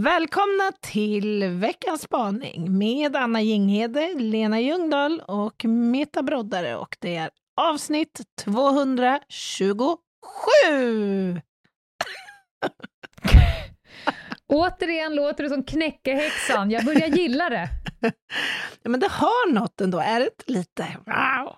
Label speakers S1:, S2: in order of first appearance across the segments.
S1: Välkomna till veckans spaning med Anna Jinghede, Lena Ljungdahl och Meta Broddare och det är avsnitt 227!
S2: Återigen låter det som knäckehäxan. Jag börjar gilla det.
S1: Ja, men det har något ändå, är det inte lite? Wow!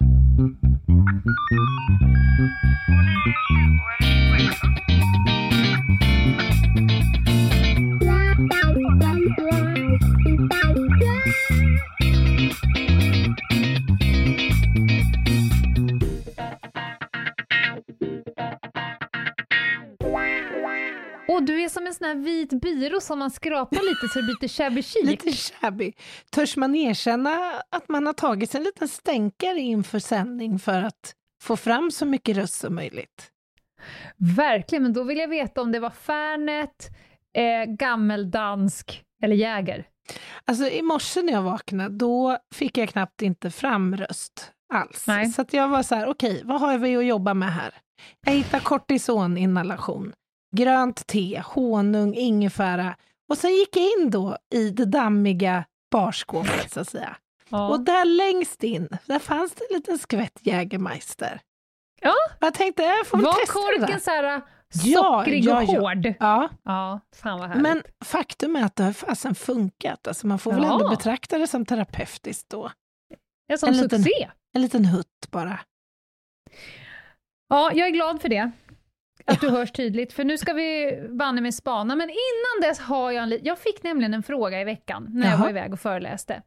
S2: Och du är som en sån här vit byrå som man skrapar lite så det blir lite shabby chic.
S1: Lite shabby. Törs man erkänna att man har tagit sig en liten stänkare inför sändning för att få fram så mycket röst som möjligt?
S2: Verkligen, men då vill jag veta om det var Fernet, eh, gammeldansk eller Jäger.
S1: Alltså i morse när jag vaknade, då fick jag knappt inte fram röst alls.
S2: Nej.
S1: Så jag var så här, okej, vad har vi att jobba med här? Jag hittade kortisoninhalation, grönt te, honung, ingefära och sen gick jag in då i det dammiga barskåpet så att säga.
S2: Ja.
S1: Och där längst in, där fanns det en liten skvätt Jägermeister.
S2: Ja.
S1: Jag tänkte, jag får väl
S2: var
S1: testa det där.
S2: så här
S1: Ja,
S2: sockrig
S1: ja,
S2: och
S1: ja.
S2: hård?
S1: Ja,
S2: Ja, fan vad härligt.
S1: men faktum är att det har fasen funkat. Alltså man får väl
S2: Ja.
S1: ändå betrakta det som terapeutiskt då.
S2: en sån
S1: en liten-
S2: succé.
S1: En liten hutt bara.
S2: Ja, jag är glad för det. Att du hörs tydligt, för nu ska vi banne med spana. Men innan dess har jag en Jag fick nämligen en fråga i veckan, när jag
S1: Jaha.
S2: var iväg och föreläste.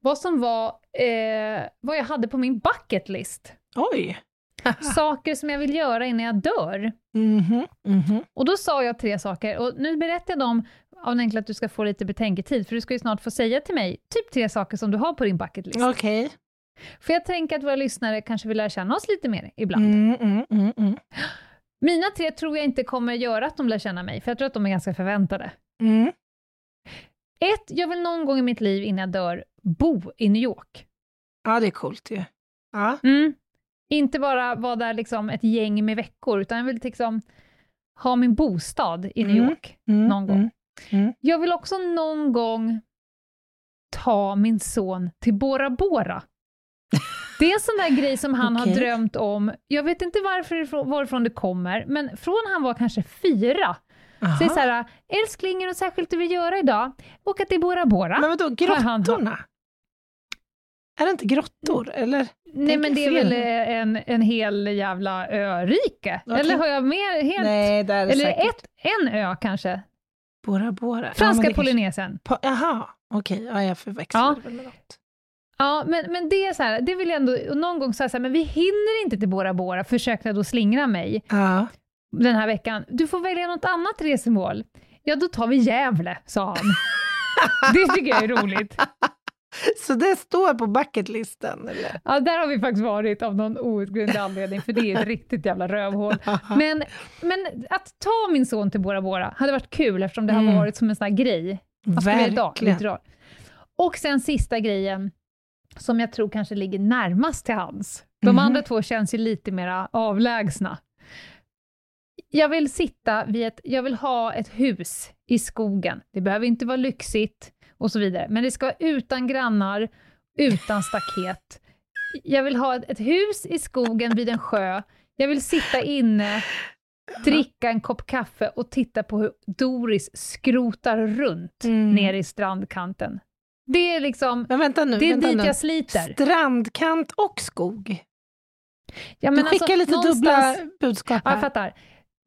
S2: Vad som var, eh, vad jag hade på min bucket list.
S1: Oj!
S2: Saker som jag vill göra innan jag dör.
S1: Mhm, mhm.
S2: Och då sa jag tre saker, och nu berättar jag dem av den enkla att du ska få lite betänketid, för du ska ju snart få säga till mig typ tre saker som du har på din bucket list.
S1: Okej.
S2: För jag tänker att våra lyssnare kanske vill lära känna oss lite mer ibland.
S1: Mm, mm, mm, mm.
S2: Mina tre tror jag inte kommer göra att de lär känna mig, för jag tror att de är ganska förväntade.
S1: Mm.
S2: Ett, jag vill någon gång i mitt liv innan jag dör bo i New York.
S1: Ja, det är coolt ju. Ja.
S2: Mm. Inte bara vara där liksom ett gäng med veckor, utan jag vill liksom ha min bostad i New
S1: Mm.
S2: York
S1: Mm,
S2: någon gång.
S1: mm, mm.
S2: Jag vill också någon gång ta min son till Bora Bora. Det är en sån där grej som han
S1: Okej.
S2: har drömt om. Jag vet inte varför, varifrån det kommer, men från han var kanske fyra.
S1: Aha.
S2: Är så här, älskling, är något särskilt du vill göra idag? Åka till Bora Bora?
S1: Men vadå, grottorna? Är det inte grottor? Eller?
S2: Nej, men det är
S1: fel
S2: väl en, en hel jävla örike?
S1: Okej.
S2: Eller har jag mer? Helt,
S1: Nej, det är det
S2: eller
S1: säkert.
S2: ett, en ö kanske?
S1: Bora Bora. Ja,
S2: Franska
S1: kanske-
S2: Polynesien.
S1: Po- Jaha, okej. Ja, jag förväxlade
S2: Ja.
S1: väl med något.
S2: Ja, men, men det är så här, det vill jag ändå, och någon gång sa jag så här, men vi hinner inte till Bora Bora, försökte jag då slingra mig
S1: Ja.
S2: den här veckan. Du får välja något annat resmål. Ja, då tar vi Gävle, sa han. det tycker jag är roligt.
S1: Så det står på bucketlisten, eller?
S2: Ja, där har vi faktiskt varit av någon outgrundlig anledning, för det är ett riktigt jävla rövhål. Men, men att ta min son till Bora Bora hade varit kul, eftersom det har
S1: Mm.
S2: varit som en sån här grej.
S1: Verkligen.
S2: Rart. Och sen sista grejen, som jag tror kanske ligger närmast till hands. De
S1: Mhm.
S2: andra två känns ju lite mer avlägsna. Jag vill sitta vid ett, jag vill ha ett hus i skogen. Det behöver inte vara lyxigt och så vidare, men det ska vara utan grannar, utan staket. Jag vill ha ett, ett hus i skogen vid en sjö. Jag vill sitta inne, dricka en kopp kaffe och titta på hur Doris skrotar runt
S1: Mm.
S2: ner i strandkanten. Det är liksom,
S1: Men vänta nu.
S2: det är
S1: vänta
S2: dit
S1: nu.
S2: jag sliter.
S1: Strandkant och skog.
S2: Ja,
S1: Du
S2: men
S1: skickar
S2: alltså,
S1: lite dubbla budskap
S2: Ja, jag
S1: här.
S2: fattar.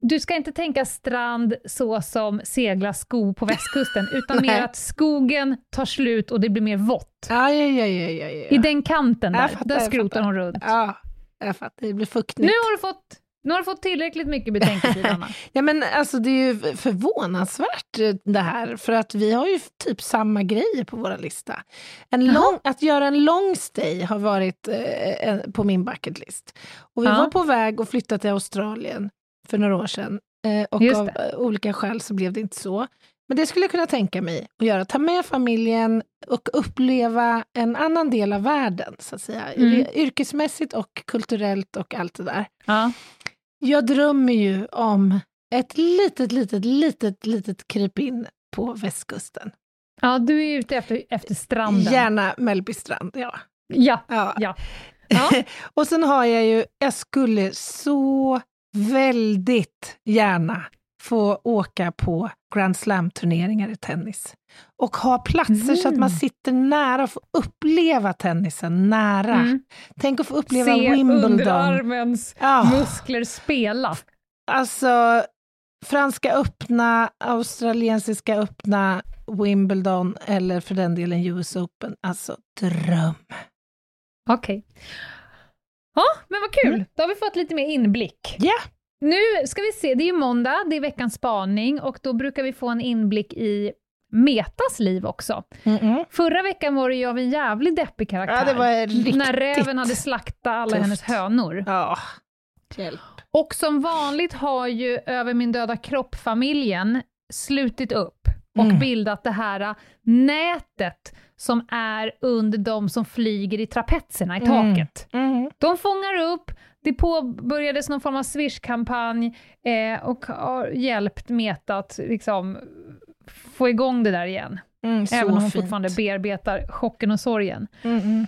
S2: Du ska inte tänka strand så som segla sko på västkusten, utan mer att skogen tar slut och det blir mer vått.
S1: Ja, ja, ja.
S2: I den kanten där,
S1: fattar,
S2: där skrotar hon runt.
S1: Ja, jag fattar. Det blir fuktnytt.
S2: Nu har du fått Nu har du fått tillräckligt mycket betänketid, Anna.
S1: Ja, men alltså det är ju förvånansvärt eh, det här, för att vi har ju typ samma grejer på våra lista. En lång, att göra en long stay har varit eh, på min bucket list. Och vi
S2: Ja.
S1: var på väg att flytta till Australien för några år sedan. Eh, och
S2: Just
S1: av
S2: det.
S1: eh, olika skäl så blev det inte så. Men det skulle jag kunna tänka mig att göra. Ta med familjen och uppleva en annan del av världen, så att säga.
S2: Mm.
S1: Yrkesmässigt och kulturellt och allt det där.
S2: Ja.
S1: Jag drömmer ju om ett litet, litet, litet, litet krypin på västkusten.
S2: ja, du är ute efter, efter stranden.
S1: Gärna Mellbystrand, ja.
S2: Ja.
S1: ja.
S2: Ja. Ja.
S1: och sen har jag ju, jag skulle så väldigt gärna få åka på Grand Slam-turneringar i tennis. Och ha platser så att man
S2: Mm.
S1: sitter nära och får uppleva tennisen nära.
S2: Mm.
S1: Tänk att få uppleva
S2: Se
S1: Wimbledon.
S2: underarmens
S1: Ja.
S2: muskler spela.
S1: Alltså, franska öppna, australiensiska öppna, Wimbledon eller för den delen US Open. Alltså, dröm.
S2: Okej. Ja, men vad kul. Då har vi fått lite mer inblick.
S1: Ja.
S2: Nu ska vi se, det är ju måndag, det är veckans spaning och då brukar vi få en inblick i Metas liv också.
S1: Mm-mm.
S2: Förra veckan var det ju av en jävligt deppig karaktär.
S1: Ja, det var
S2: När räven hade slaktat alla
S1: tufft.
S2: hennes hönor.
S1: Ja. Hjälp.
S2: Och som vanligt har ju Över min döda kropp-familjen slutit upp och
S1: Mm.
S2: bildat det här nätet som är under de som flyger i trapetserna i
S1: Mm.
S2: taket.
S1: Mm.
S2: De fångar upp, det påbörjades någon form av Swish-kampanj eh, och har hjälpt Meta att liksom få igång det där igen.
S1: Mm,
S2: även om hon
S1: fint.
S2: fortfarande bearbetar chocken och sorgen.
S1: Mm, mm.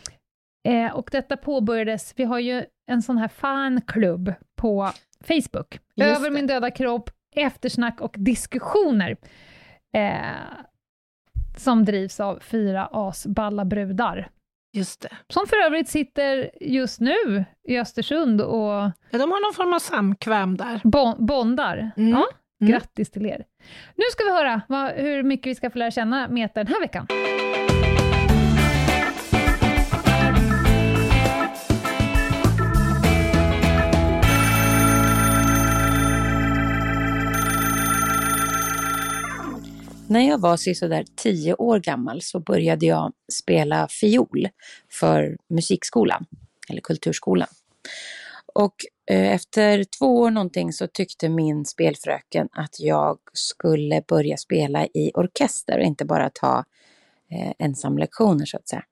S2: Eh, och detta påbörjades, vi har ju en sån här fanklubb på Facebook.
S1: Just
S2: Över
S1: det.
S2: min döda kropp, eftersnack och diskussioner. Eh, som drivs av fyra asballa brudar.
S1: Just det.
S2: Som för övrigt sitter just nu i Östersund och
S1: Ja, de har någon form av samkväm där.
S2: bon- bondar.
S1: Mm.
S2: Ja,
S1: Mm.
S2: grattis till er. Nu ska vi höra vad, hur mycket vi ska få lära känna Meta den här veckan.
S3: När jag var sisådär tio år gammal så började jag spela fiol för musikskolan, eller kulturskolan. Och eh, efter två år någonting så tyckte min spelfröken att jag skulle börja spela i orkester och inte bara ta eh, ensamlektioner så att säga.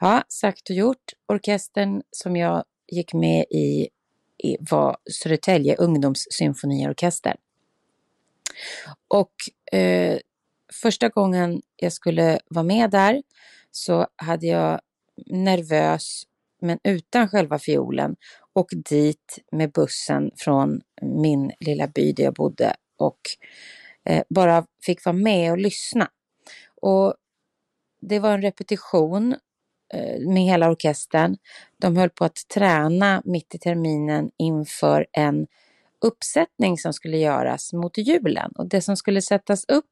S3: Ja, sagt och gjort. Orkestern som jag gick med i, i var Södertälje ungdomssymfoniorkester. Och eh, första gången jag skulle vara med där så hade jag nervös, men utan själva fiolen, och dit med bussen från min lilla by där jag bodde och eh, bara fick vara med och lyssna. Och det var en repetition eh, med hela orkestern. De höll på att träna mitt i terminen inför en uppsättning som skulle göras mot julen. Och det som skulle sättas upp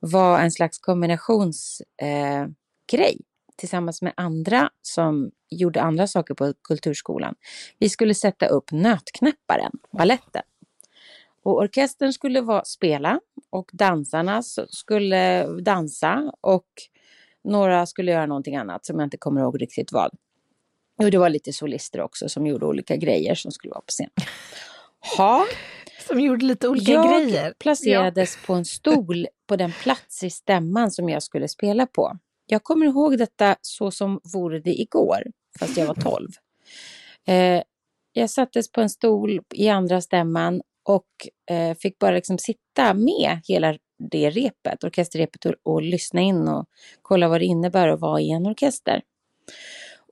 S3: var en slags kombinationsgrej eh, tillsammans med andra som gjorde andra saker på kulturskolan. Vi skulle sätta upp Nötknäpparen, balletten. Och orkestern skulle vara, spela och dansarna skulle dansa och några skulle göra någonting annat som jag inte kommer ihåg riktigt vad. Och det var lite solister också som gjorde olika grejer som skulle vara på scen. Ha,
S1: Som gjorde lite olika
S3: jag
S1: grejer.
S3: placerades på en stol på den plats i stämman som jag skulle spela på. Jag kommer ihåg detta så som vore det igår, fast jag var 12. Eh, jag sattes på en stol i andra stämman och eh, fick bara liksom sitta med hela det repet, orkesterrepet och, och lyssna in och kolla vad det innebär att vara i en orkester.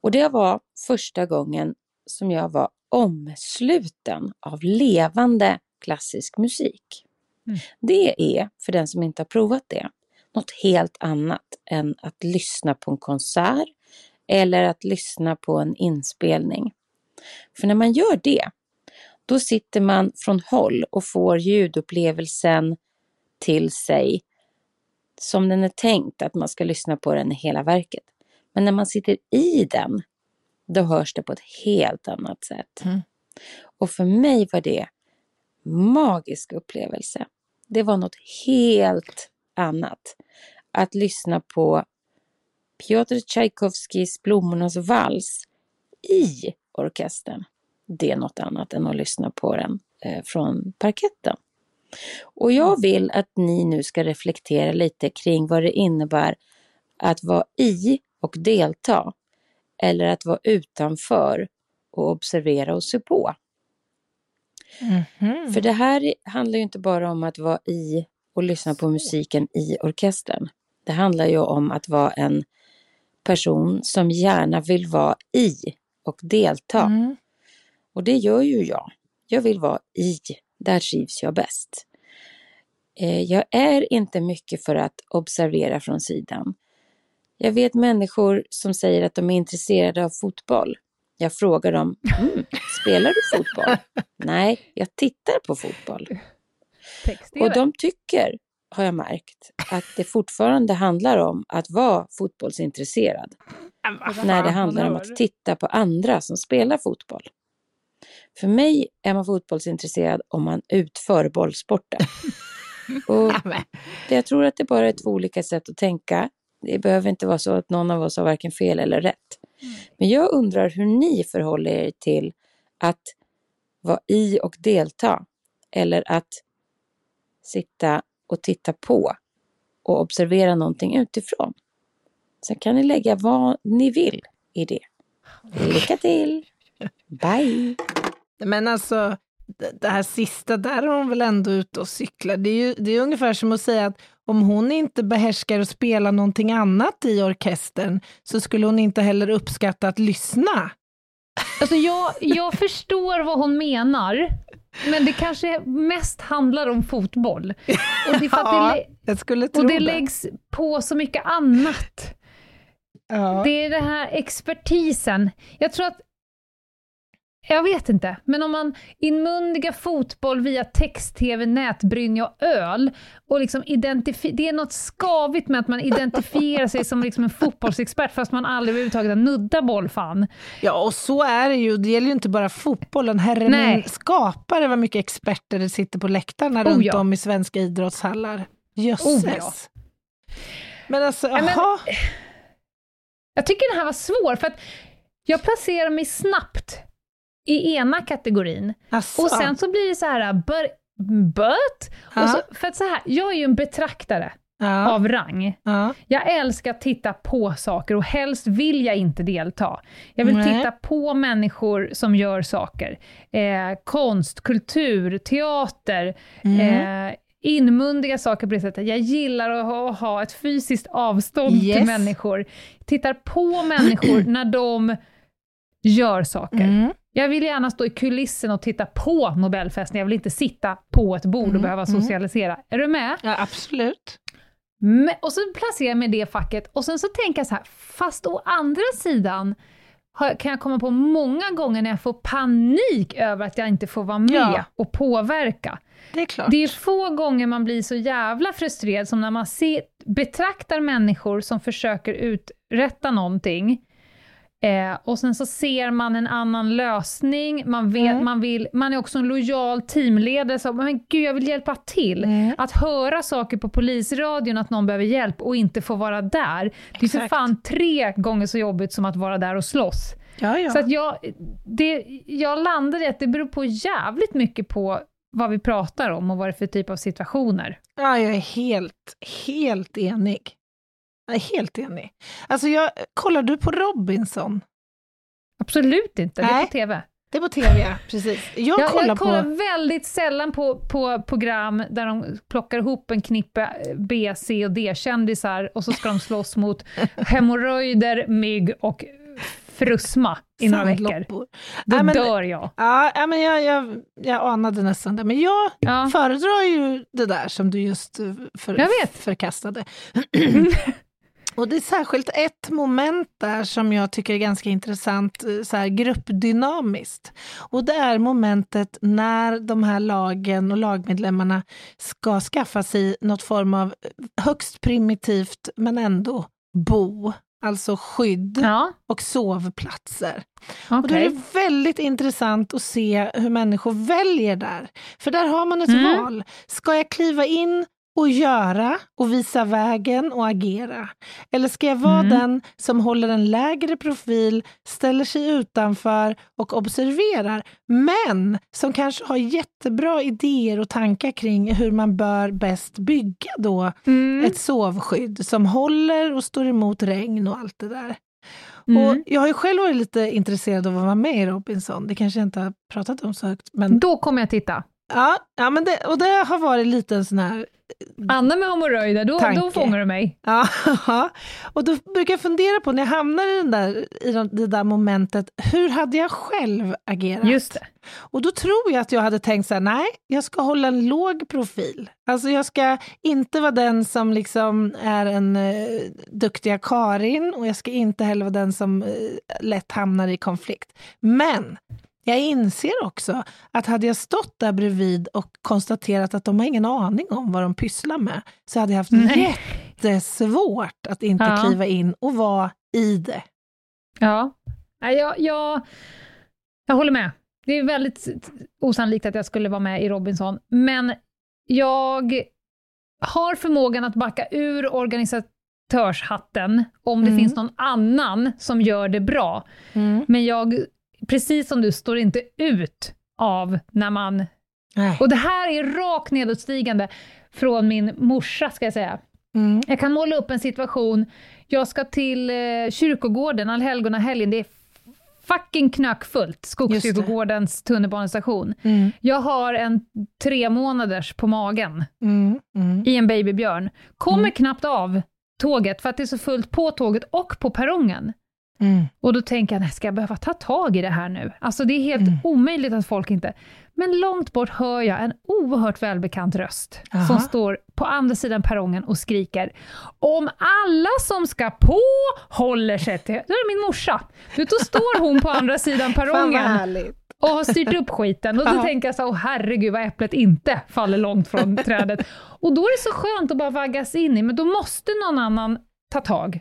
S3: Och det var första gången som jag var omsluten av levande klassisk musik.
S2: Mm.
S3: Det är, för den som inte har provat det, något helt annat än att lyssna på en konsert eller att lyssna på en inspelning. För när man gör det, då sitter man från håll och får ljudupplevelsen till sig som den är tänkt att man ska lyssna på den i hela verket. Men när man sitter i den, då hörs det på ett helt annat sätt.
S1: Mm.
S3: Och för mig var det magisk upplevelse. Det var något helt annat. Att lyssna på Piotr Tchaikovskis Blommornas vals i orkestern. Det är något annat än att lyssna på den eh, från parketten. Och jag vill att ni nu ska reflektera lite kring vad det innebär att vara i och delta eller att vara utanför och observera och se på.
S1: Mhm.
S3: För det här handlar ju inte bara om att vara i och lyssna på musiken i orkestern. Det handlar ju om att vara en person som gärna vill vara i och delta.
S1: Mm.
S3: Och det gör ju jag. Jag vill vara i. Där trivs jag bäst. Eh, Jag är inte mycket för att observera från sidan. Jag vet människor som säger att de är intresserade av fotboll. Jag frågar dem, mm, spelar du fotboll? Nej, jag tittar på fotboll. Och de tycker, har jag märkt, att det fortfarande handlar om att vara fotbollsintresserad när det handlar om att titta på andra som spelar fotboll. För mig är man fotbollsintresserad om man utför bollsporten. Och jag tror att det bara är två olika sätt att tänka. Det behöver inte vara så att någon av oss har varken fel eller rätt. Men jag undrar hur ni förhåller er till att vara i och delta. Eller att sitta och titta på och observera någonting utifrån. Sen kan ni lägga vad ni vill i det. Lycka till! Bye!
S1: Men alltså, det- här sista, där är hon väl ändå ute och cyklar. Det är ju det är ungefär som att säga att om hon inte behärskar att spela någonting annat i orkestern så skulle hon inte heller uppskatta att lyssna.
S2: Alltså jag, jag förstår vad hon menar, men det kanske mest handlar om fotboll. Och det, är för att
S1: Ja,
S2: det, och det
S1: det.
S2: läggs på så mycket annat.
S1: Ja.
S2: Det är den här expertisen. Jag tror att jag vet inte, men om man inmundigar fotboll via text-tv, nätbrynja och öl, och liksom identifi- det är något skavigt med att man identifierar sig som liksom en fotbollsexpert fast man aldrig överhuvudtaget har nuddat bollfan.
S1: Ja, och så är det ju. Det gäller ju inte bara fotbollen. Herre min skapare vad mycket experter det sitter på läktarna
S2: Oh,
S1: runt
S2: ja.
S1: om i svenska idrottshallar. Jösses.
S2: Oh, ja.
S1: Men alltså,
S2: men-
S1: jaha.
S2: Jag tycker den här var svår, för att jag placerar mig snabbt i ena kategorin,
S1: Asså.
S2: och sen så blir det så här, but, but och
S1: Ja.
S2: så, för att så här, jag är ju en betraktare
S1: ja,
S2: av rang.
S1: ja.
S2: Jag älskar att titta på saker och helst vill jag inte delta. Jag vill
S1: Nej.
S2: titta på människor som gör saker. Eh, konst, kultur, teater,
S1: Mm.
S2: eh, inmundiga saker på det sättet. Jag gillar att ha, att ha ett fysiskt avstånd
S1: Yes.
S2: till människor. Tittar på människor när de gör saker.
S1: Mm.
S2: Jag vill gärna stå i kulissen och titta på Nobelfesten, jag vill inte sitta på ett bord och
S1: Mm,
S2: behöva
S1: mm.
S2: socialisera. Är du med?
S1: ja, absolut.
S2: Men, och så placerar jag mig i det facket och sen så tänker jag så här, fast å andra sidan kan jag komma på många gånger när jag får panik över att jag inte får vara med
S1: Ja.
S2: och påverka.
S1: Det är klart.
S2: Det är få gånger man blir så jävla frustrerad som när man ser, betraktar människor som försöker uträtta någonting Eh, och sen så ser man en annan lösning, man, vet,
S1: Mm.
S2: man, vill, man är också en lojal teamledare, så men gud jag vill hjälpa till.
S1: Mm.
S2: Att höra saker på polisradion att någon behöver hjälp och inte få vara där, det är för
S1: Exakt.
S2: fan tre gånger så jobbigt som att vara där och slåss.
S1: Ja, ja.
S2: Så att jag, det, jag landar i att det beror på jävligt mycket på vad vi pratar om och vad det är för typ av situationer.
S1: ja, jag är helt, helt enig. Jag är helt enig. Alltså, jag, kollar du på Robinson?
S2: Absolut inte, det är
S1: Nej.
S2: på TV.
S1: Det är på tv, ja. Precis. Jag,
S2: Jag,
S1: kollar
S2: jag kollar
S1: på...
S2: väldigt sällan på, på program där de plockar ihop en knippe B, C och D-kändisar och så ska de slåss mot hemorrojder, mygg och frusma i några veckor. Då
S1: Nej, men-
S2: dör jag.
S1: Ja, ja, men jag, jag, jag anade nästan det. Men jag
S2: Ja.
S1: föredrar ju det där som du just eh, för,
S2: Jag vet.
S1: förkastade. Och det är särskilt ett moment där som jag tycker är ganska intressant, eh, så här gruppdynamiskt. Och det är momentet när de här lagen och lagmedlemmarna ska skaffa sig något form av högst primitivt men ändå bo, alltså skydd
S2: Ja.
S1: och sovplatser. Och då är det väldigt intressant att se hur människor väljer där. För där har man ett
S2: Mm.
S1: val. Ska jag kliva in och göra och visa vägen och agera? Eller ska jag vara
S2: Mm.
S1: den som håller en lägre profil, ställer sig utanför och observerar, men som kanske har jättebra idéer och tankar kring hur man bör bäst bygga då
S2: Mm.
S1: ett sovskydd som håller och står emot regn och allt det där.
S2: Mm.
S1: Och jag har ju själv varit lite intresserad av att vara med i Robinson. Det kanske jag inte har pratat om så högt. Men,
S2: Då kommer jag titta.
S1: ja, ja, men det, och det har varit lite en sån här...
S2: Anna med hemorrojder, då,
S1: Tanke.
S2: då fångar du mig.
S1: Ja, och då brukar jag fundera på när jag hamnar i, den där, i de- det där momentet, hur hade jag själv agerat?
S2: Just det.
S1: Och då tror jag att jag hade tänkt så här, nej, jag ska hålla en låg profil. Alltså jag ska inte vara den som liksom är en eh, duktiga Karin och jag ska inte heller vara den som eh, lätt hamnar i konflikt. Men jag inser också att hade jag stått där bredvid och konstaterat att de har ingen aning om vad de pysslar med, så hade jag haft
S2: Nej.
S1: jättesvårt att inte
S2: Ja.
S1: kliva in och vara i det.
S2: Ja, jag, jag, jag håller med. Det är väldigt osannolikt att jag skulle vara med i Robinson, men jag har förmågan att backa ur organisatörshatten om det
S1: Mm.
S2: finns någon annan som gör det bra. Men jag, precis som du, står inte ut av när man...
S1: Nej.
S2: Och det här är rakt nedåtstigande från min morsa, ska jag säga.
S1: Mm.
S2: Jag kan måla upp en situation, jag ska till eh, kyrkogården, allhelgonahelgen, det är fucking knökfullt, Skogskyrkogårdens tunnelbanestation.
S1: Mm.
S2: Jag har en tre månaders på magen
S1: Mm. Mm.
S2: i en babybjörn. Kommer
S1: Mm.
S2: knappt av tåget för att det är så fullt på tåget och på perrongen.
S1: Mm.
S2: Och då tänker jag, ska jag behöva ta tag i det här nu? Alltså det är helt
S1: Mm.
S2: omöjligt att folk inte... Men långt bort hör jag en oerhört välbekant röst
S1: Aha.
S2: som står på andra sidan perrongen och skriker om alla som ska på håller sig till... Då är det min morsa. Du, då står hon på andra sidan perrongen och har styrt upp skiten. Och då tänker jag så här, herregud vad äpplet inte faller långt från trädet. Och då är det så skönt att bara vaggas in i, men då måste någon annan ta tag.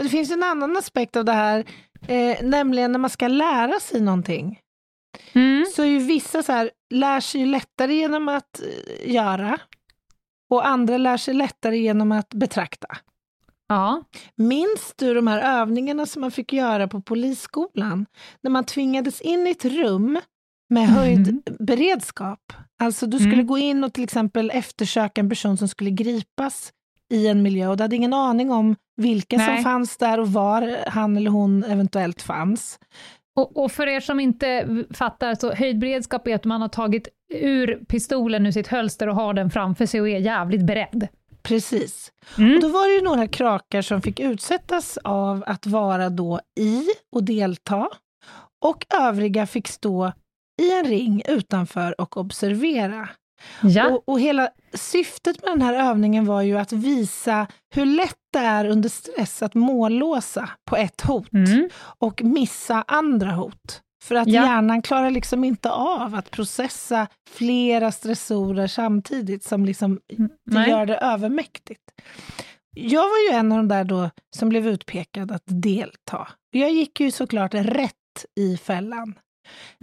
S1: Men det finns en annan aspekt av det här, eh, nämligen när man ska lära sig någonting.
S2: Mm.
S1: Så är ju vissa så här, lär sig lättare genom att eh, göra och andra lär sig lättare genom att betrakta.
S2: Ja.
S1: Minns du de här övningarna som man fick göra på polisskolan? När man tvingades in i ett rum med höjd beredskap. Alltså du skulle
S2: Mm.
S1: gå in och till exempel eftersöka en person som skulle gripas i en miljö och du hade ingen aning om vilka
S2: Nej.
S1: som fanns där och var han eller hon eventuellt fanns.
S2: Och, och för er som inte fattar, så höjdberedskap är att man har tagit ur pistolen ur sitt hölster och har den framför sig och är jävligt beredd.
S1: Precis.
S2: Mm.
S1: Och då var det ju några krakar som fick utsättas av att vara då i och delta och övriga fick stå i en ring utanför och observera.
S2: Ja.
S1: Och, och hela syftet med den här övningen var ju att visa hur lätt det är under stress att mållåsa på ett hot
S2: Mm.
S1: och missa andra hot. För att
S2: Ja.
S1: hjärnan klarar liksom inte av att processa flera stressorer samtidigt som liksom det
S2: Nej.
S1: gör det övermäktigt. Jag var ju en av de där då som blev utpekad att delta. Jag gick ju såklart rätt i fällan.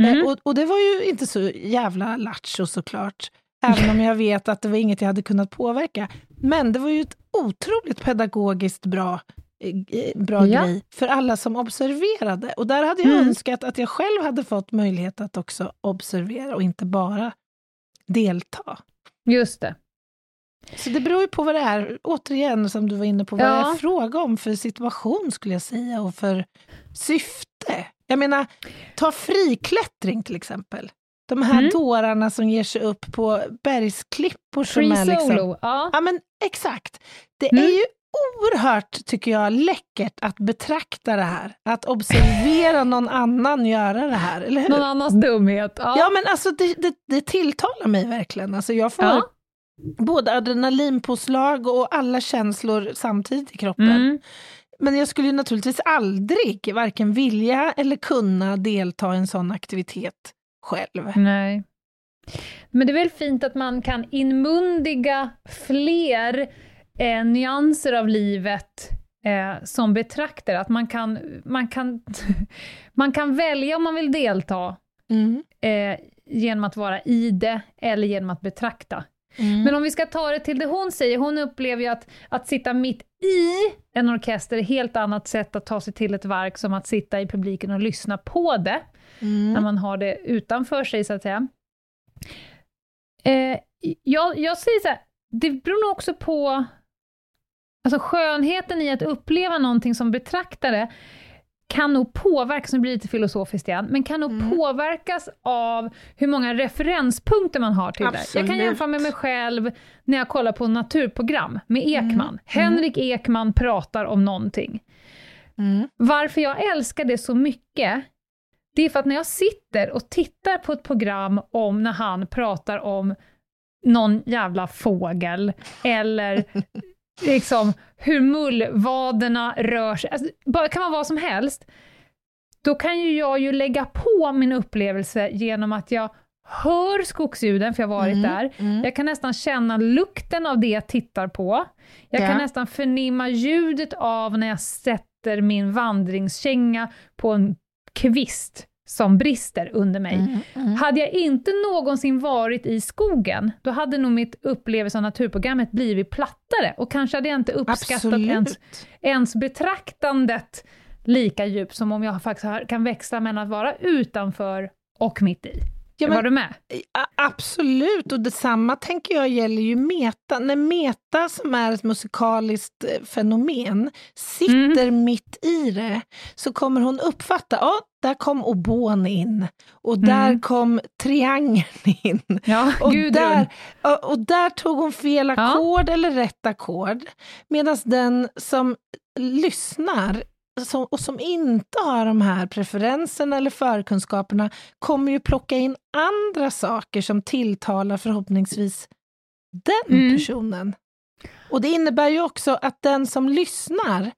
S2: Mm.
S1: Eh, och, och det var ju inte så jävla lattjo såklart. Även om jag vet att det var inget jag hade kunnat påverka. Men det var ju ett otroligt pedagogiskt bra, eh, bra
S2: Ja.
S1: grej för alla som observerade. Och där hade jag
S2: Mm.
S1: önskat att jag själv hade fått möjlighet att också observera och inte bara delta.
S2: Just det.
S1: Så det beror ju på vad det är, återigen som du var inne på, vad
S2: Ja.
S1: det är fråga om för situation skulle jag säga och för syfte. Jag menar, ta friklättring till exempel. De här
S2: Mm.
S1: dårarna som ger sig upp på bergsklippor som
S2: Free
S1: är liksom...
S2: solo, ja.
S1: Ja men exakt. Det
S2: Mm.
S1: är ju oerhört, tycker jag, läckert att betrakta det här. Att observera någon annan göra det här, eller hur?
S2: Någon annans dumhet. Ja.
S1: Ja men alltså det, det, det tilltalar mig verkligen. Alltså jag får
S2: Ja.
S1: både adrenalinpåslag och alla känslor samtidigt i kroppen.
S2: Mm.
S1: Men jag skulle naturligtvis aldrig varken vilja eller kunna delta i en sån aktivitet själv.
S2: Nej. Men det är väl fint att man kan inmundiga fler eh, nyanser av livet eh, som betraktare. Att man kan, man, kan, man kan välja om man vill delta
S1: Mm.
S2: eh, genom att vara i det eller genom att betrakta.
S1: Mm.
S2: Men om vi ska ta det till det hon säger, hon upplever ju att, att sitta mitt i en orkester är ett helt annat sätt att ta sig till ett verk som att sitta i publiken och lyssna på det,
S1: Mm.
S2: när man har det utanför sig så att säga. Eh, jag, jag säger så här, det beror nog också på Alltså skönheten i att uppleva någonting som betraktare kan nog påverkas, nu blir det lite filosofiskt igen, men kan nog
S1: Mm.
S2: påverkas av hur många referenspunkter man har till det. Jag kan
S1: Absolut.
S2: jämföra med mig själv när jag kollar på naturprogram med Ekman.
S1: Mm.
S2: Henrik Ekman pratar om någonting.
S1: Mm.
S2: Varför jag älskar det så mycket, det är för att när jag sitter och tittar på ett program om när han pratar om någon jävla fågel, eller liksom hur mullvaderna rör sig, alltså, bara, kan vara vad som helst, då kan ju jag ju lägga på min upplevelse genom att jag hör skogsljuden, för jag har varit
S1: Mm,
S2: där.
S1: mm.
S2: Jag kan nästan känna lukten av det jag tittar på. Jag
S1: Ja.
S2: kan nästan förnimma ljudet av när jag sätter min vandringskänga på en kvist som brister under mig.
S1: Mm, mm.
S2: Hade jag inte någonsin varit i skogen, då hade nog mitt upplevelse av naturprogrammet blivit plattare och kanske hade jag inte uppskattat ens,
S1: Absolut.
S2: ens betraktandet lika djupt som om jag faktiskt kan växla mellan att vara utanför och mitt i.
S1: Ja,
S2: Var
S1: men-
S2: du med?
S1: Absolut, och detsamma tänker jag gäller ju meta. När meta, som är ett musikaliskt eh, fenomen, sitter mitt i det, så kommer hon uppfatta, ja, där kom obon in, och där
S2: Mm.
S1: kom triangeln in.
S2: Ja,
S1: Och där, ja, och där tog hon fel
S2: Ja.
S1: ackord eller rätt ackord. Medan den som lyssnar som, och som inte har de här preferenserna eller förkunskaperna kommer ju plocka in andra saker som tilltalar förhoppningsvis den
S2: Mm.
S1: personen. Och det innebär ju också att den som lyssnar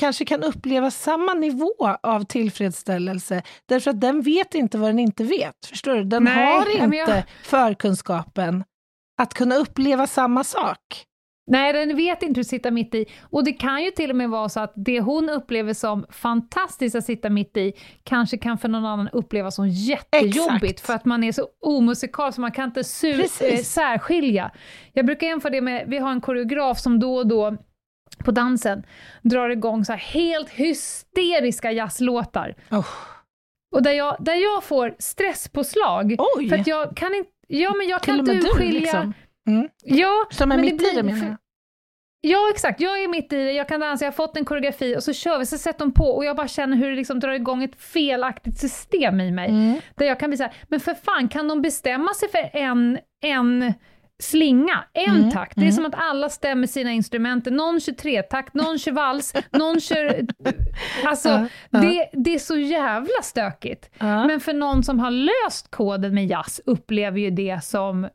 S1: kanske kan uppleva samma nivå av tillfredsställelse därför att den vet inte vad den inte vet. Förstår du? Den
S2: Nej,
S1: har inte
S2: jag-
S1: förkunskapen att kunna uppleva samma sak.
S2: Nej, den vet inte hur att sitta mitt i. Och det kan ju till och med vara så att det hon upplever som fantastiskt att sitta mitt i, kanske kan för någon annan upplevas som jättejobbigt,
S1: Exakt.
S2: för att man är så omusikal så man kan inte su-
S1: Precis.
S2: eh, särskilja. Jag brukar jämföra det med, vi har en koreograf som då och då på dansen drar igång så här helt hysteriska jazzlåtar.
S1: Oh.
S2: Och där jag, där jag får stresspåslag,
S1: Oj!
S2: för att jag kan inte, ja men jag
S1: Till
S2: kan inte urskilja
S1: liksom. Mm.
S2: Ja,
S1: Som är
S2: men det
S1: mitt i det
S2: blir-
S1: menar jag.
S2: Ja, exakt. Jag är mitt i det, jag kan dansa, jag har fått en koreografi och så kör vi, så sätter de på och jag bara känner hur det liksom drar igång ett felaktigt system i mig.
S1: Mm.
S2: Där jag kan bli så här, men för fan, kan de bestämma sig för en, en slinga, en
S1: Mm,
S2: takt? Det är
S1: mm.
S2: som att alla stämmer sina instrument. Någon kör tretakt, någon kör vals, någon kör... Alltså,
S1: Ja, ja.
S2: Det, det är så jävla stökigt.
S1: Ja.
S2: Men för någon som har löst koden med jazz upplever ju det som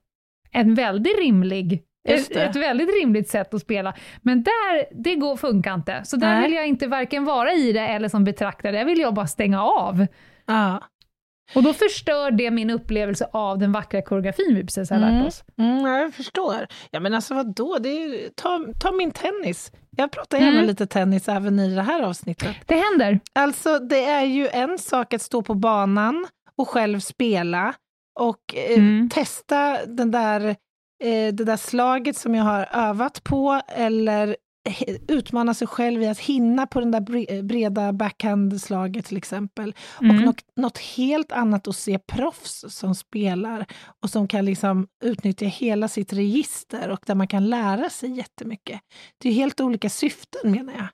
S2: en väldigt rimlig ett, ett väldigt rimligt sätt att spela. Men där, det går, funkar inte. Så där
S1: Nej.
S2: vill jag inte varken vara i det eller som betraktare. Där vill jag bara stänga av.
S1: Ja.
S2: Och då förstör det min upplevelse av den vackra koreografin vi precis har lärt
S1: Mm.
S2: oss.
S1: Mm, ja, jag förstår. Ja, men alltså vadå? Det är, ta, ta min tennis. Jag pratar gärna
S2: Mm.
S1: lite tennis även i det här avsnittet.
S2: Det händer.
S1: Alltså, det är ju en sak att stå på banan och själv spela och eh,
S2: Mm.
S1: testa den där, eh, det där slaget som jag har övat på eller utmana sig själv i att hinna på den där bre- breda backhandslaget till exempel.
S2: Mm.
S1: Och något, något helt annat att se proffs som spelar och som kan liksom utnyttja hela sitt register och där man kan lära sig jättemycket. Det är helt olika syften menar jag.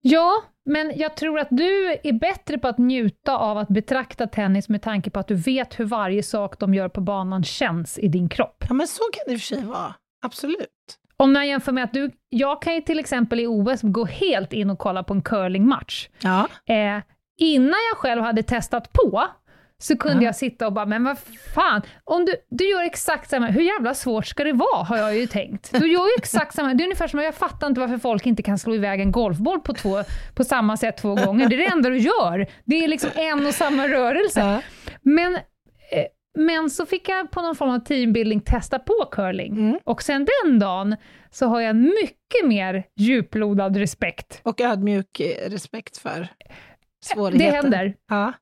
S2: Ja, men jag tror att du är bättre på att njuta av att betrakta tennis med tanke på att du vet hur varje sak de gör på banan känns i din kropp.
S1: Ja men så kan det i och för sig vara, absolut.
S2: Om man jämför med att du, jag kan ju till exempel i OS gå helt in och kolla på en curlingmatch.
S1: Ja.
S2: Eh, innan jag själv hade testat på, så kunde
S1: Ja.
S2: jag sitta och bara, men vad fan, om du, du gör exakt samma, hur jävla svårt ska det vara, har jag ju tänkt. Du gör ju exakt samma, det är ungefär som, jag fattar inte varför folk inte kan slå iväg en golfboll på, två, på samma sätt två gånger. Det är det enda du gör. Det är liksom en och samma rörelse.
S1: Ja.
S2: Men, eh, men så fick jag på någon form av teambuilding testa på curling.
S1: Mm.
S2: Och sen den dagen så har jag mycket mer djuplodad respekt.
S1: Och ödmjuk eh, respekt för svårigheten.
S2: Det händer.
S1: Ja.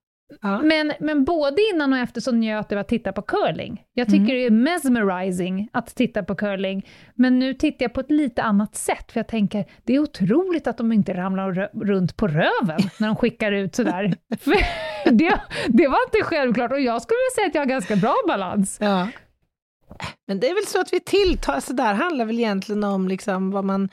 S1: Ja.
S2: Men, men både innan och efter så njöt jag av att titta på curling. Jag tycker
S1: Mm.
S2: det är mesmerizing att titta på curling, men nu tittar jag på ett lite annat sätt, för jag tänker, det är otroligt att de inte ramlar runt på röven när de skickar ut sådär. Det, det var inte självklart, och jag skulle vilja säga att jag har ganska bra balans.
S1: Ja. Men det är väl så att vi tilltar, alltså där handlar väl egentligen om liksom vad man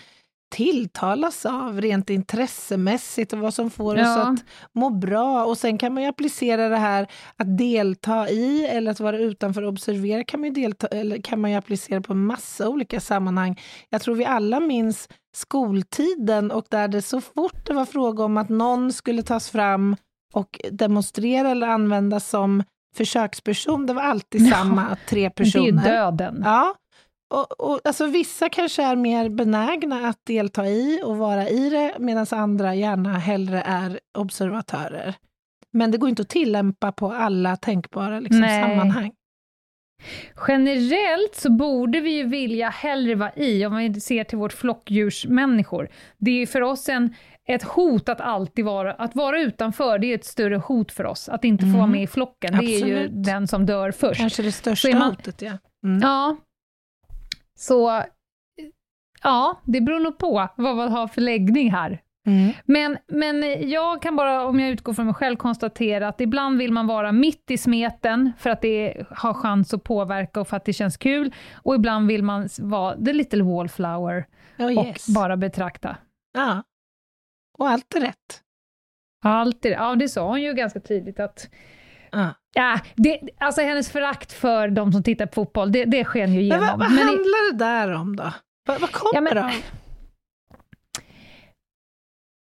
S1: tilltalas av rent intressemässigt och vad som får oss
S2: Ja.
S1: att må bra. Och sen kan man ju applicera det här att delta i eller att vara utanför och observera kan man ju, delta, eller kan man ju applicera på en massa olika sammanhang. Jag tror vi alla minns skoltiden och där det så fort det var fråga om att någon skulle tas fram och demonstrera eller användas som försöksperson, det var alltid
S2: Ja,
S1: samma tre
S2: Det är
S1: personer.
S2: ju döden.
S1: Ja. Och, och, alltså, vissa kanske är mer benägna att delta i och vara i det, medan andra gärna hellre är observatörer. Men det går inte att tillämpa på alla tänkbara liksom, sammanhang.
S2: Generellt så borde vi ju vilja hellre vara i, om vi ser till vårt flockdjursmänniskor. Det är för oss en, ett hot att alltid vara, att vara utanför, det är ett större hot för oss. Att inte få vara
S1: Mm.
S2: med i flocken, det är ju
S1: Absolut.
S2: den som dör först.
S1: Kanske det största
S2: man-
S1: hotet, ja. Mm.
S2: Ja. Så, ja, det beror nog på vad man har för läggning här.
S1: Mm.
S2: Men, men jag kan bara, om jag utgår från mig själv, konstatera att ibland vill man vara mitt i smeten för att det har chans att påverka och för att det känns kul. Och ibland vill man vara the little wallflower
S1: Oh,
S2: och
S1: yes.
S2: bara betrakta.
S1: Ja. Och allt är rätt.
S2: Allt det, ja, det sa hon ju ganska tydligt att
S1: Ja.
S2: Ja, det, alltså hennes förakt för de som tittar på fotboll, det, det sken ju
S1: Men
S2: igenom.
S1: vad, vad
S2: Men i-
S1: handlar det där om då? Vad, vad kommer
S2: Ja, men-
S1: det av?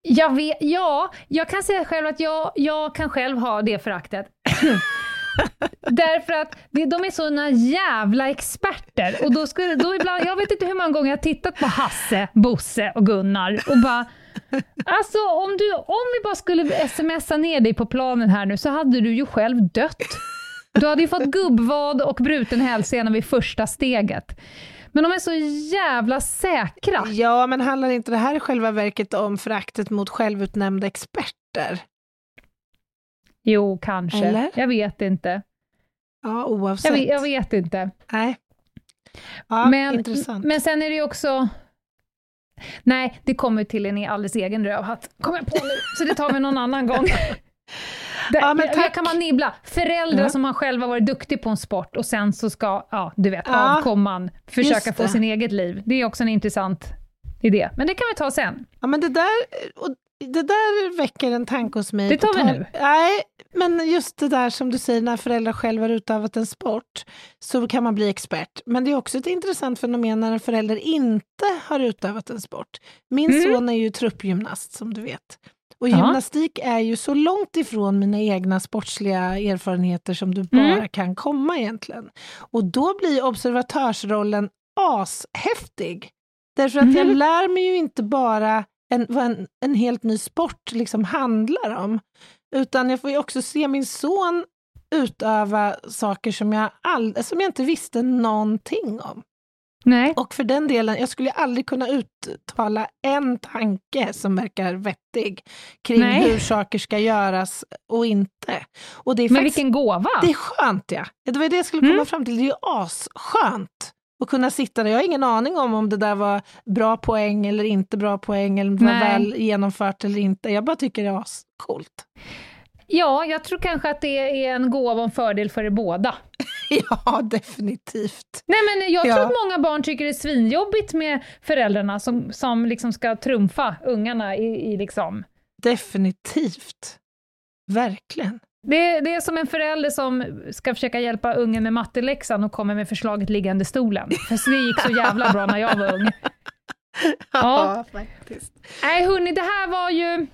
S2: Jag vet, ja, jag kan säga själv att jag, jag kan själv ha det föraktet. Därför att de är såna jävla experter. Och då skulle, då ibland, jag vet inte hur många gånger jag har tittat på Hasse, Bosse och Gunnar och bara Alltså om, du, om vi bara skulle smsa ner dig på planen här nu så hade du ju själv dött. Du hade ju fått gubbvad och bruten hälsena vid första steget. Men de är så jävla säkra.
S1: Ja, men handlar inte det här i själva verket om föraktet mot självutnämnda experter?
S2: Jo, kanske.
S1: Eller?
S2: Jag vet inte.
S1: Ja, oavsett.
S2: Jag vet, jag vet inte.
S1: Nej. Ja,
S2: men,
S1: intressant.
S2: men sen är det ju också... Nej, det kommer till en alldeles egen rövhatt, kommer jag på nu. Så det tar vi någon annan gång. Det,
S1: Ja, men tack.
S2: kan man nibbla. Föräldrar
S1: Ja.
S2: som har själva varit duktig på en sport och sen så ska, ja, du vet,
S1: Ja,
S2: avkomman försöka få sin eget liv. Det är också en intressant idé. Men det kan vi ta sen.
S1: Ja, men det där, och det där väcker en tanke hos mig.
S2: Det tar vi nu.
S1: Nej, men just det där som du säger, när föräldrar själva har utövat en sport, så kan man bli expert. Men det är också ett intressant fenomen när en förälder inte har utövat en sport. Min
S2: Mm.
S1: son är ju truppgymnast, som du vet. Och
S2: Ja.
S1: gymnastik är ju så långt ifrån mina egna sportsliga erfarenheter som du bara
S2: Mm.
S1: kan komma egentligen. Och då blir observatörsrollen ashäftig. Därför att jag
S2: Mhm.
S1: lär mig ju inte bara en, vad en, en helt ny sport liksom handlar om, utan jag får ju också se min son utöva saker som jag, all, som jag inte visste någonting om.
S2: Nej.
S1: Och för den delen, jag skulle aldrig kunna uttala en tanke som verkar vettig kring
S2: Nej.
S1: hur saker ska göras och inte. Och det är
S2: Men
S1: faktiskt,
S2: vilken gåva!
S1: det är skönt ja. Det var det jag skulle komma
S2: Mm.
S1: fram till, det är ju asskönt Och kunna sitta där. Jag har ingen aning om om det där var bra poäng eller inte bra poäng, eller var
S2: Nej.
S1: väl genomfört eller inte. Jag bara tycker det är coolt.
S2: Ja, jag tror kanske att det är en gåva och en fördel för er båda.
S1: ja, definitivt.
S2: Nej, men jag tror
S1: Ja.
S2: att många barn tycker det är svinjobbigt med föräldrarna som, som liksom ska trumfa ungarna i, i liksom...
S1: Definitivt. Verkligen.
S2: Det, det är som en förälder som ska försöka hjälpa ungen med matteläxan och kommer med förslaget liggande stolen. För det gick så jävla bra när jag var ung. Ja.
S1: faktiskt.
S2: Nej, hörni, det här var ju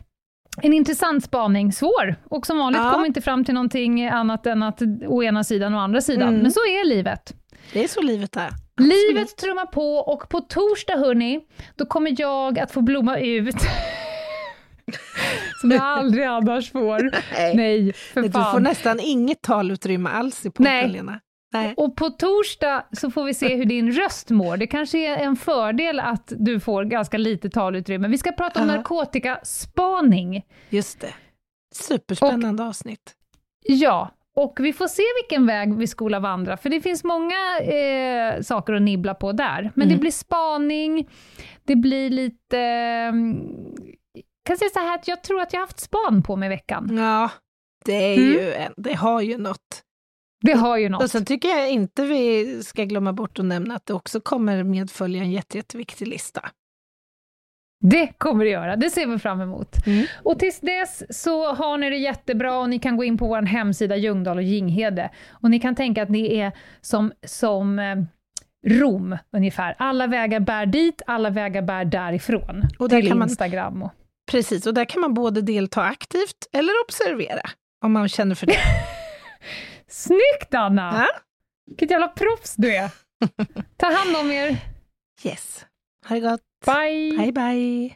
S2: en intressant spaning. Svår. Och som vanligt
S1: Ja.
S2: kom vi inte fram till någonting annat än att å ena sidan och andra sidan.
S1: Mm.
S2: Men så är livet.
S1: Det är så livet är.
S2: Livet trummar på och på torsdag, hörni, då kommer jag att få blomma ut. Som jag aldrig annars får.
S1: Nej.
S2: Nej, för
S1: Du får
S2: fan.
S1: nästan inget talutrymme alls i podden,
S2: Nej.
S1: Lena. Nej.
S2: Och på torsdag så får vi se hur din röst mår. Det kanske är en fördel att du får ganska lite talutrymme. Vi ska prata om
S1: Ja.
S2: narkotikaspaning.
S1: Just det. Superspännande avsnitt.
S2: Ja, och vi får se vilken väg vi skola vandra, för det finns många eh, saker att nibbla på där. Men
S1: Mm.
S2: det blir spaning, det blir lite... mm, kan säga så här att jag tror att jag har haft span på mig i veckan.
S1: Ja, det, är
S2: Mm.
S1: ju en, det har ju något.
S2: Det har ju något.
S1: Och sen tycker jag inte vi ska glömma bort att nämna att det också kommer medfölja en jätte, jätteviktig lista.
S2: Det kommer det göra, det ser vi fram emot.
S1: Mm.
S2: Och tills dess så har ni det jättebra och ni kan gå in på vår hemsida Ljungdahl och Ginghede och ni kan tänka att ni är som, som eh, Rom ungefär. Alla vägar bär dit, alla vägar bär därifrån.
S1: Och där
S2: till
S1: kan man-
S2: Instagram. Och...
S1: Precis, och där kan man både delta aktivt eller observera, om man känner för det.
S2: Snyggt Anna!
S1: Ja?
S2: Vilket jävla proffs du är! Ta hand om er.
S1: Yes. Ha det gott.
S2: Bye!
S1: Bye, bye.